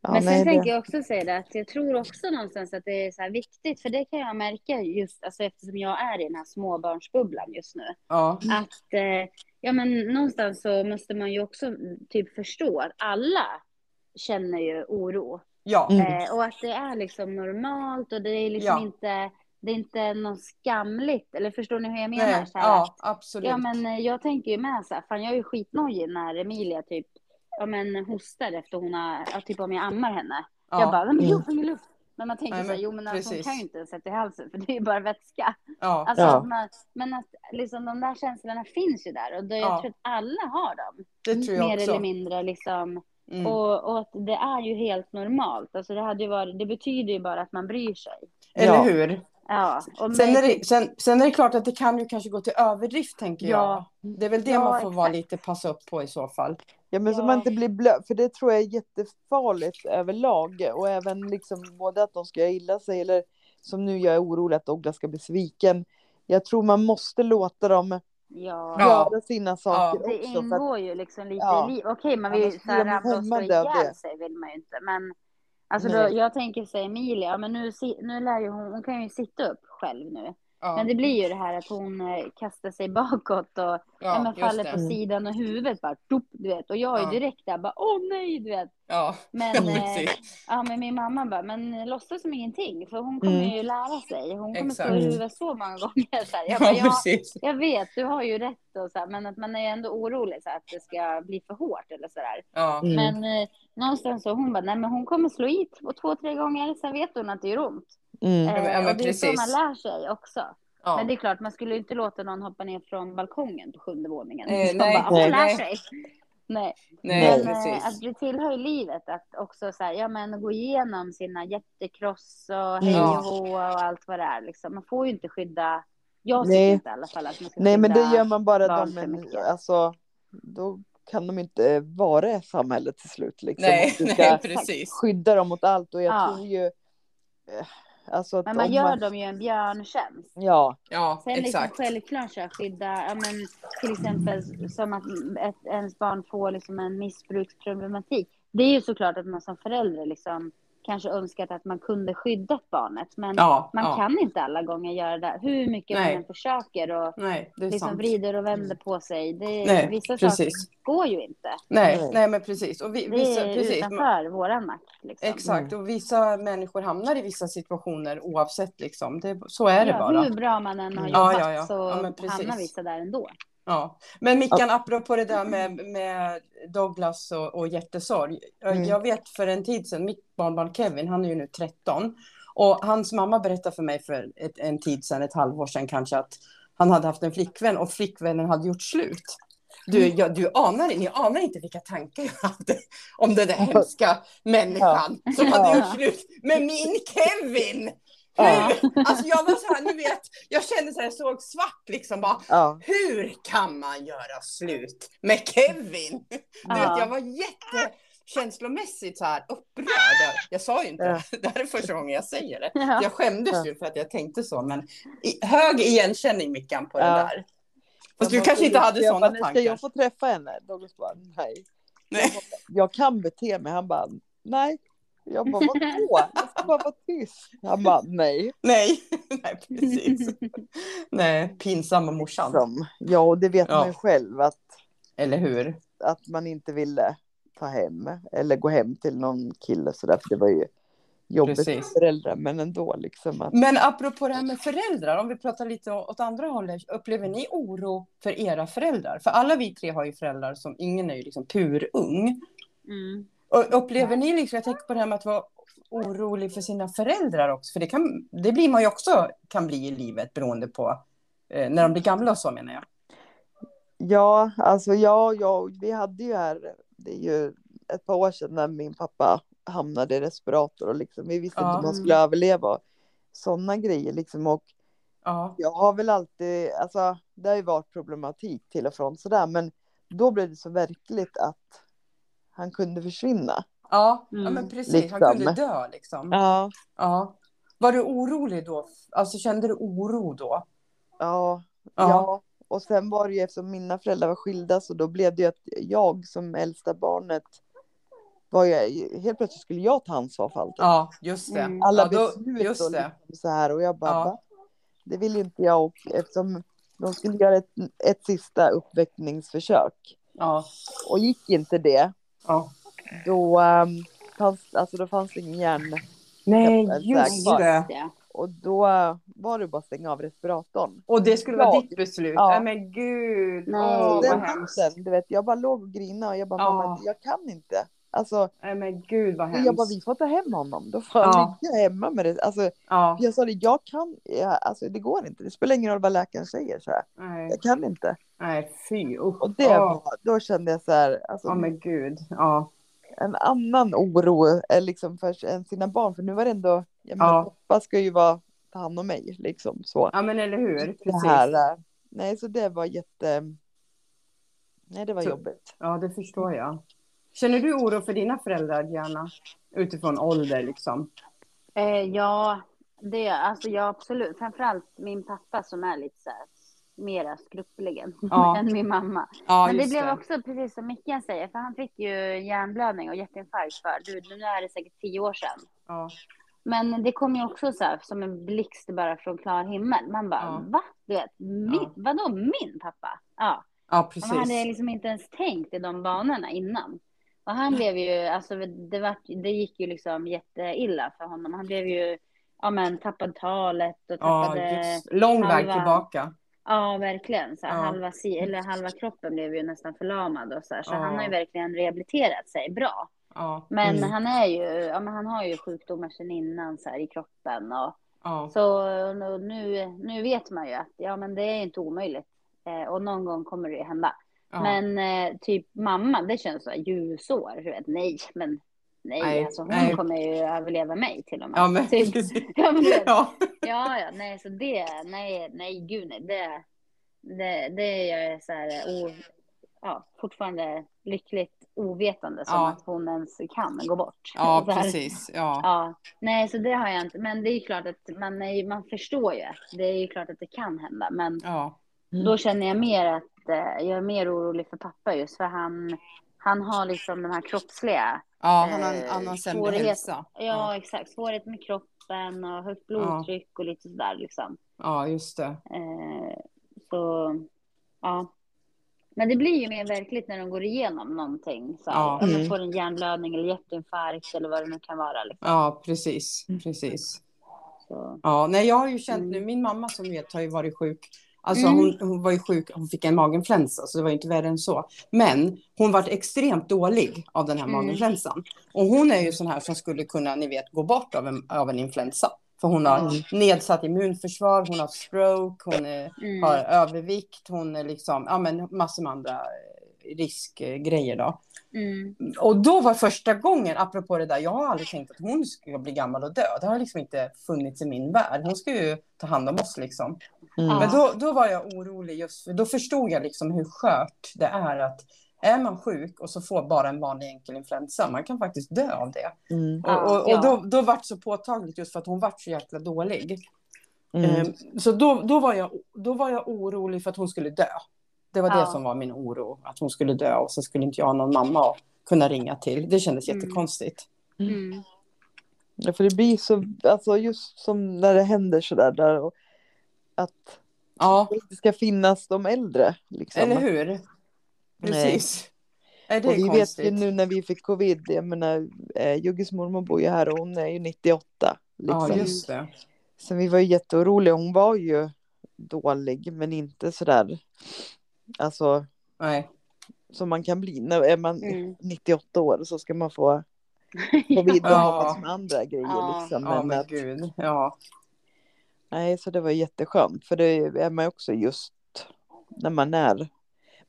B: Ja,
C: men sen
B: nej, det-
C: tänker jag också säga det att jag tror också någonstans att det är så här viktigt, för det kan jag märka just alltså eftersom jag är i den här småbarnsbubblan just nu.
A: Ja,
C: Att eh, ja, men någonstans så måste man ju också typ förstå att alla känner ju oro.
A: ja,
B: Mm.
C: Eh, och att det är liksom normalt och det är liksom
A: Ja.
C: inte, det är inte något skamligt. Eller förstår ni hur jag menar?
A: nej,
C: Så här,
A: ja, absolut.
C: Ja men eh, jag tänker ju med så här, fan jag är ju skitnojig när Emilia typ, ja men hostar efter hon har, ja, typ om jag ammar henne.
A: ja,
C: Jag bara, men
B: Mm.
C: jag får ingen luft. Men man tänker
A: Nej,
C: så här,
A: men
C: jo men alltså, hon kan ju inte sätta i halsen för det är ju bara vätska.
A: ja,
C: Alltså,
B: Ja.
C: man, men att liksom de där känslorna finns ju där och det, jag
A: Ja.
C: tror att alla har dem.
A: det tror jag
C: Mer
A: också.
C: eller mindre liksom.
A: Mm.
C: Och, och att det är ju helt normalt. Alltså det, hade ju varit, det betyder ju bara att man bryr sig.
A: Eller
B: Ja.
A: hur?
C: Ja,
A: Sen är, det, sen, sen är det klart att det kan ju kanske gå till överdrift, tänker jag.
C: Ja.
A: Det är väl det
C: Ja,
A: man får vara lite passa upp på i så fall.
B: Ja men så
C: Ja.
B: man inte blir blöt, för det tror jag är jättefarligt överlag. Och även liksom både att de ska göra illa sig eller som nu jag är orolig att Douglas ska bli sviken. Jag tror man måste låta dem
C: ja.
B: Göra sina saker
C: Det
B: också. Att,
C: ingår ju liksom lite
B: Ja.
C: i livet. Okej, man vill ju så här ramla och slå ihjäl
B: det.
C: sig vill man ju inte. Men alltså då, jag tänker säga Emilia, men nu, nu lär ju hon, hon kan ju sitta upp själv nu.
A: Ja,
C: Men det blir ju det här att hon eh, kastar sig bakåt och ja,
A: ja,
C: men faller på sidan och huvudet bara, tup, du vet. Och jag är
A: Ja.
C: direkt där bara, åh nej, du vet.
A: Ja,
C: Men,
A: ja,
C: eh, ja, men min mamma bara, men låtsas som ingenting, för hon kommer
B: Mm.
C: ju lära sig. Hon kommer
A: Exakt.
C: slå i huvudet så många gånger. Så här. Jag, bara,
A: Ja,
C: ja,
A: precis.
C: jag vet, du har ju rätt och så här, men att man är ändå orolig så här, att det ska bli för hårt eller så där.
A: Ja,
B: Mm.
C: Men eh, någonstans så hon bara, nej men hon kommer slå i två, två tre gånger, sen vet hon att det gör ont.
B: Mm.
A: men-
C: Eh,
A: ja,
C: och det är så man lär sig också.
A: ja.
C: Men det är klart, man skulle inte låta någon hoppa ner från balkongen på sjunde våningen.
A: Eh, nej,
C: bara,
B: nej.
C: lär
A: nej.
C: sig. Nej,
A: Nej,
C: men eh,
A: precis.
C: att det tillhör ju livet att också så här, ja men gå igenom sina hjärtekross och hej
B: Ja.
C: och hå och allt vad det är liksom. Man får ju inte skydda, jag tycker
B: Nej.
C: inte i alla fall att man ska
B: Nej men det
C: skydda
B: gör man bara
C: för
B: en,
C: mycket.
B: alltså då kan de inte vara i samhället till slut liksom.
A: Nej,
B: du
A: nej,
B: ska
A: precis.
B: skydda dem mot allt och jag
C: Ja.
B: tror ju eh, alltså
C: Men man gör dem ju en björntjänst.
B: Ja,
A: Ja,
C: Sen liksom
A: exakt.
C: självklart så skydda, ja, men, till exempel som att ett, ens barn får liksom en missbruksproblematik. Det är ju såklart att man som förälder liksom kanske önskat att man kunde skydda barnet. Men
A: Ja,
C: man
A: ja.
C: kan inte alla gånger göra det. Hur mycket
A: Nej.
C: man än försöker och
A: Nej, det är
C: liksom
A: sant.
C: vrider och vänder på sig. Det,
A: Nej,
C: vissa
A: precis.
C: saker går ju inte.
A: Nej,
B: Nej.
A: nej, men precis. Och vi,
C: Det
A: vissa,
C: är
A: precis.
C: utanför våran makt. Liksom.
A: Exakt, och vissa människor hamnar i vissa situationer oavsett liksom. Det, så är det
C: ja,
A: bara.
C: Hur bra man än har
A: Ja,
C: jobbat
A: ja, ja.
C: så hamnar vissa där ändå.
A: Ja. Men Mickan, apropå det där med, med Douglas och, och hjärtesorg. Jag-
B: Mm.
A: Jag vet för en tid sedan, mitt barnbarn Kevin, han är ju nu 13. Och hans mamma berättade för mig för ett, en tid sedan, ett halvår sedan kanske, att han hade haft en flickvän och flickvännen hade gjort slut. Du,
B: Mm.
A: ja, du anar, ni anar inte vilka tankar jag hade om den där hemska människan som hade
B: Ja.
A: gjort slut med min Kevin.
B: Ja.
A: Alltså jag var så här, ni vet, jag kände så här, jag såg svart liksom bara.
B: ja,
A: Hur kan man göra slut med Kevin? Du
C: Ja.
A: vet, jag var jättekänslomässigt så här upprörd. Jag sa ju inte
B: Ja.
A: det. Det här är första gången jag säger det.
C: Ja.
A: Jag skämdes
B: Ja.
A: ju för att jag tänkte så, men i, hög igenkänning Mickan på det
B: Ja.
A: där. Fast
B: Jag
A: du kanske inte hade
B: jag
A: sådana
B: bara, Ska
A: tankar?
B: jag få träffa henne? Douglas bara, nej.
A: Nej.
B: Jag kan bete mig. Han bara, nej. Jag bara, vadå? Jag ska bara vara tyst. Han bara, nej.
A: Nej, nej precis. Nej, pinsamma morsan.
B: Som, ja, och det vet
A: Ja.
B: man ju själv att,
A: Eller hur?
B: att man inte ville ta hem eller gå hem till någon kille så där, för det var ju jobbigt
A: Precis.
B: för föräldrar, men ändå liksom att
A: Men apropå det här med föräldrar, om vi pratar lite åt andra hållet, upplever ni oro för era föräldrar? För alla vi tre har ju föräldrar som, ingen är ju liksom purung.
C: Mm.
A: Och upplever ni liksom, jag tänker på det här med att vara orolig för sina föräldrar också, för det, kan, det blir man ju också, kan bli i livet beroende på eh, när de blir gamla och så menar jag.
B: Ja, alltså ja, ja, vi hade ju här, det är ju ett par år sedan när min pappa hamnade i respirator och liksom, vi visste
A: Ja.
B: inte om han skulle överleva. Sådana grejer liksom och
A: Ja,
B: jag har väl alltid, alltså det har ju varit problematik till och från sådär, men då blev det så verkligt att han kunde försvinna.
A: ja, ja
C: Mm.
A: men precis, han
B: Liksom.
A: kunde dö liksom.
B: Ja,
A: Ja. Var du orolig då? Alltså kände du oro då?
B: ja,
A: Ja.
B: ja. Och sen var det ju eftersom mina föräldrar var skilda så då blev det ju att jag som äldsta barnet var jag, helt plötsligt skulle jag ta ansvar för allt.
A: Ja, just det.
C: Mm.
B: alla
A: ja, då,
B: beslut
A: just
B: och
A: det.
B: liksom så här och jag bara,
A: Ja.
B: Det vill inte jag och eftersom de skulle göra ett, ett sista uppväckningsförsök
A: Ja,
B: och gick inte det
A: ja.
B: då um, fanns, alltså då fanns det ingen hjärn
A: Nej, just det.
B: Och då var det bara att stänga av respiratorn.
A: Och det skulle vara ditt beslut?
B: Ja.
A: Nej men gud.
C: Nej.
A: Vad
B: Den
A: hemskt.
B: natten, du vet, jag bara låg och grinade och jag bara,
A: Ja.
B: mamma, jag kan inte. Alltså,
A: Nej men gud vad
B: och jag bara, vi
A: hemskt.
B: får ta hem honom. Då får han
A: Ja.
B: ligga hemma med det. Alltså,
A: Ja,
B: jag sa det, jag kan, ja, alltså det går inte. Det spelar ingen roll vad läkaren säger. Så här.
A: nej,
B: Jag kan inte.
A: nej fy usch.
B: Och det var, då kände jag så här, alltså,
A: Ja men gud. Ja,
B: en annan oro är liksom för än sina barn. För nu var det ändå, jag menar,
A: Ja.
B: pappa ska ju vara, ta hand om mig liksom så.
A: ja men eller hur.
B: Det
A: Precis.
B: här, äh, nej så det var jätte, nej det var
A: Så-
B: jobbigt.
A: Ja det förstår jag. Känner du oro för dina föräldrar gärna? Utifrån ålder liksom.
C: Eh, ja, det, alltså ja absolut. Framförallt min pappa som är lite så här mera skruplig än,
A: Ja.
C: än min mamma.
A: Ja
C: Men det blev
A: det.
C: också precis som Mickan säger, för han fick ju hjärnblödning och hjärtinfarkt för, du, nu är det säkert tio år sedan.
A: Ja,
C: Men det kom ju också så här som en blixt bara från klar himmel. Man bara,
A: Ja.
C: va? Du vet, min,
A: Ja.
C: vadå min pappa? Ja.
A: ja
C: Man hade
A: precis.
C: liksom inte ens tänkt i de banorna innan. Och han blev ju, alltså det, var, det gick ju liksom jätteilla för honom. Han blev ju, ja men tappade talet och
A: Ja,
C: tappade,
A: just, lång väg tillbaka.
C: ja verkligen. Så
A: Ja.
C: halva, eller halva kroppen blev ju nästan förlamad och så här. Så
A: Ja.
C: han har ju verkligen rehabiliterat sig bra.
A: Ja,
C: Men
B: Mm.
C: han är ju, ja men han har ju sjukdomar sedan innan så här i kroppen och
A: ja,
C: så nu, nu vet man ju att ja, men det är inte omöjligt. Eh, och någon gång kommer det ju hända.
A: Ja.
C: Men eh, typ mamma, det känns så här ljusår. Du vet, nej, men nej,
A: Nej,
C: alltså, hon
A: nej.
C: kommer ju överleva mig till och med.
A: Ja, men
C: typ. ja, men,
A: Ja,
C: ja, ja, nej, så det, nej, nej, gud nej, det, det, det är jag så här, o, ja, fortfarande lyckligt ovetande som
A: Ja.
C: att hon ens kan gå bort.
A: ja precis. Ja.
C: Ja, nej, så det har jag inte. Men det är ju klart att man, är, man förstår ju. att Det är ju klart att det kan hända. Men
A: Ja.
B: Mm.
C: då känner jag mer att eh, jag är mer orolig för pappa just för han, han har liksom de här kroppsliga.
A: ja, han har en
C: Eh,
A: annan sämre hälsa.
C: Ja, exakt. Svårighet med kroppen och högt blodtryck och lite sådär liksom.
A: ja, just det.
C: Eh, så, ja. Men det blir ju mer verkligt när de går igenom någonting. Så
A: Ja.
C: ja.
B: Mm.
C: får en hjärnblödning eller hjärtinfarkt eller vad det nu kan vara. Liksom.
A: Ja, precis. precis.
C: Så.
A: Ja, nej, jag har ju känt nu,
C: Mm.
A: min mamma som vet har ju varit sjuk. Alltså
C: Mm.
A: hon, hon var ju sjuk, hon fick en maginfluensa så det var ju inte värre än så. Men hon var extremt dålig av den här
C: Mm.
A: maginfluensan. Och hon är ju sån här som skulle kunna, ni vet, gå bort av en, av en influensa. För hon har
B: Mm.
A: nedsatt immunförsvar, hon har stroke, hon är,
C: Mm.
A: har övervikt, hon är liksom, ja men massor med andra eh, riskgrejer då.
C: Mm.
A: Och då var första gången, apropå det där, jag har aldrig tänkt att hon ska bli gammal och dö. Det har liksom inte funnits i min värld. Hon ska ju ta hand om oss liksom.
B: Mm.
A: Men då, då var jag orolig just för då förstod jag liksom hur skört det är att är man sjuk och så får bara en vanlig enkel influensa, man kan faktiskt dö av det.
B: Mm.
A: Och, och, och
C: Ja.
A: då, då var det så påtagligt just för att hon var så jäkla dålig.
B: Mm.
A: Ehm, Så då, då, var jag, då var jag orolig för att hon skulle dö. Det var det
C: Ja.
A: som var min oro, att hon skulle dö och så skulle inte jag ha någon mamma att kunna ringa till. Det kändes
C: Mm.
A: jättekonstigt.
C: Mm.
B: Ja, för det blir så, alltså just som när det händer sådär där och att
A: Ja,
B: det ska finnas de äldre. Liksom.
A: eller hur? Precis. Nej, det
B: Och
A: är
B: vi vet
A: konstigt.
B: ju nu när vi fick covid, jag menar, eh, Jugges mormor bor ju här och hon är ju 98. Liksom.
A: Ja, just det.
B: Så vi var ju jätteoroliga. Hon var ju dålig, men inte sådär, alltså
A: Nej.
B: som man kan bli. När är man
C: Mm.
B: 98 år så ska man få covid och
A: Ja.
B: ha massor med andra grejer.
C: Ja.
B: Liksom.
A: Ja,
B: Men
A: men
B: att,
A: gud. Ja.
B: Nej, så det var jätteskönt, för det är man ju också just när man är.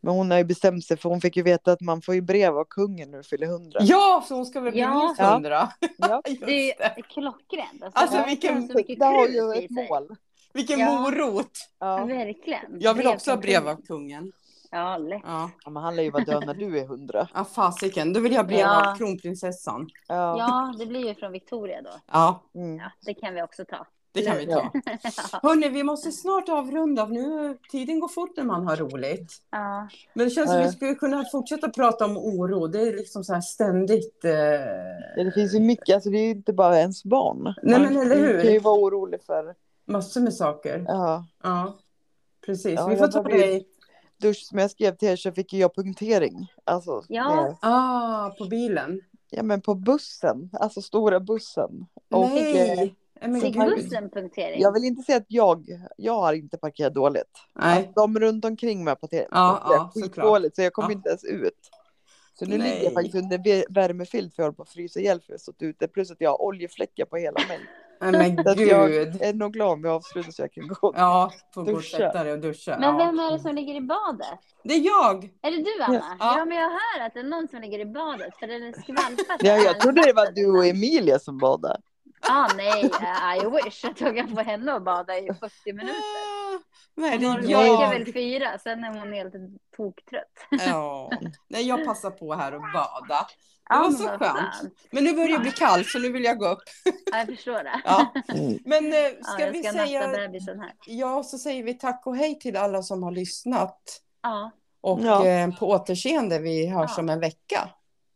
B: Men hon har ju bestämt sig, för hon fick ju veta att man får ju brev av kungen när du fyller 100.
A: ja, så hon ska väl bli
C: Ja.
A: minst
B: Ja.
A: hundra.
B: Ja.
A: Just
C: Det är klockrent.
A: Alltså,
C: det
A: vilken-
B: Det har ju ett mål.
A: Vilken
C: Ja.
A: morot.
C: Ja,
B: Ja.
C: verkligen.
A: Jag vill också ha brev
C: kungen.
A: av kungen.
C: Ja, lätt.
A: Ja,
B: ja, men han lär ju vara död när du är 100.
A: ja fasiken. Då vill jag ha brev
C: Ja.
A: av kronprinsessan.
B: Ja.
C: Ja, det blir ju från Victoria då.
A: Ja,
B: Mm.
C: Ja, det kan vi också ta.
A: Det kan vi ta. Hörni, vi måste snart avrunda. Nu, tiden går fort när man har roligt.
C: Ja,
A: Men det känns som
B: Ja.
A: vi skulle kunna fortsätta prata om oro. Det är liksom så här ständigt. Eh...
B: Ja, det finns ju mycket, alltså det är ju inte bara ens barn.
A: Nej,
B: Man
A: men eller hur?
B: kan ju vara orolig för,
A: Massor med saker.
B: ja,
A: Ja, precis.
B: Ja,
A: vi får
B: jag
A: ta det
B: dusch som jag skrev till er så fick jag punktering. Alltså,
C: Ja.
B: det-
A: ah, på bilen.
B: ja men på bussen, alltså stora bussen. Och, eh,
A: Nej! Men
C: fick
A: gud.
C: bussen punktering?
B: jag vill inte säga att jag, jag har inte parkerat dåligt.
A: Nej.
B: Alltså, de runt omkring mig har parkerat
A: Ja, ja,
B: skitdåligt så jag kommer
A: Ja.
B: inte ens ut. Så nu
A: Nej.
B: ligger jag faktiskt under vä- värmefilt för jag håller på att frysa ihjäl för jag har stått ute. Plus att jag har oljefläckar på hela mig.
A: Men
B: att jag
A: gud.
B: är nog glad om vi avslutar så jag kan gå.
A: Ja, får gå och
B: Duscha.
A: sätta dig och duscha.
C: Men
A: ja.
C: vem är det som ligger i badet?
A: Det är jag!
C: Är det du Anna?
A: Ja.
C: Ja, men jag hör att det är någon som ligger i badet för det skvalpar. så
B: Ja, jag trodde det var du och Emilia som badade.
C: Ah, nej, I wish att jag kan få henne att bada i 40 minuter.
A: Ah, Nej, det
C: Hon
A: är
C: orkar
A: jag.
C: väl fyra, sen är hon helt toktrött.
A: Ja. Nej, jag passar på här och bada. Det
C: Ja,
A: var
C: men
A: så skönt. Men nu börjar det bli kallt så nu vill jag gå upp.
C: Ja, jag förstår det.
A: Ja.
B: Mm.
A: Men eh,
C: Ja,
A: ska
C: jag
A: vi säga... Ja, så säger vi tack och hej till alla som har lyssnat.
C: Ja,
A: Och
B: Ja.
A: eh, på återseende, vi hörs
C: Ja.
A: om en vecka.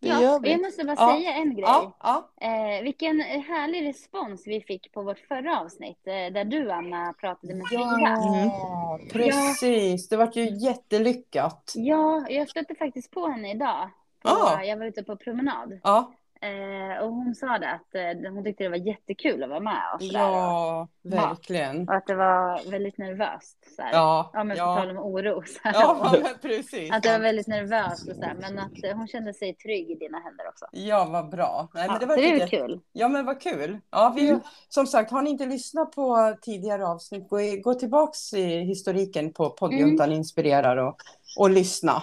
B: Det
C: ja.
B: gör vi.
C: jag måste bara
A: Ja.
C: säga en grej.
A: Ja, ja.
C: Eh, vilken härlig respons vi fick på vårt förra avsnitt eh, där du Anna pratade med Frida.
A: Ja, precis. Det var ju jättelyckat.
C: Ja, jag stötte faktiskt på henne idag.
A: Ah.
C: Jag var ute på promenad
A: Ja,
C: eh, och hon sa det att eh, hon tyckte det var jättekul att vara med och
A: ja verkligen.
C: Och att det var väldigt nervöst. Så här.
A: Ja,
C: ja, men på
A: ja.
C: tal om oro. Så här.
A: Ja, men precis.
C: Att det var väldigt nervöst och så här, men att eh, hon kände sig trygg i dina händer också.
A: Ja, vad bra. Nej, men
C: Ja,
A: det var
C: det är kul.
A: Ja, men vad kul. Ja, vi,
C: Mm.
A: Som sagt, har ni inte lyssnat på tidigare avsnitt, gå, gå tillbaks i historiken på poddjuntan inspirerar och, och lyssna.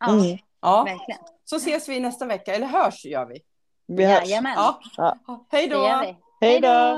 C: Ja,
B: Mm.
A: Ja,
C: verkligen.
A: så ses vi nästa vecka, eller hörs gör vi.
B: Vi hörs.
C: Jajamän,
A: Ja.
B: Ja.
A: Hej då!
B: Hej då!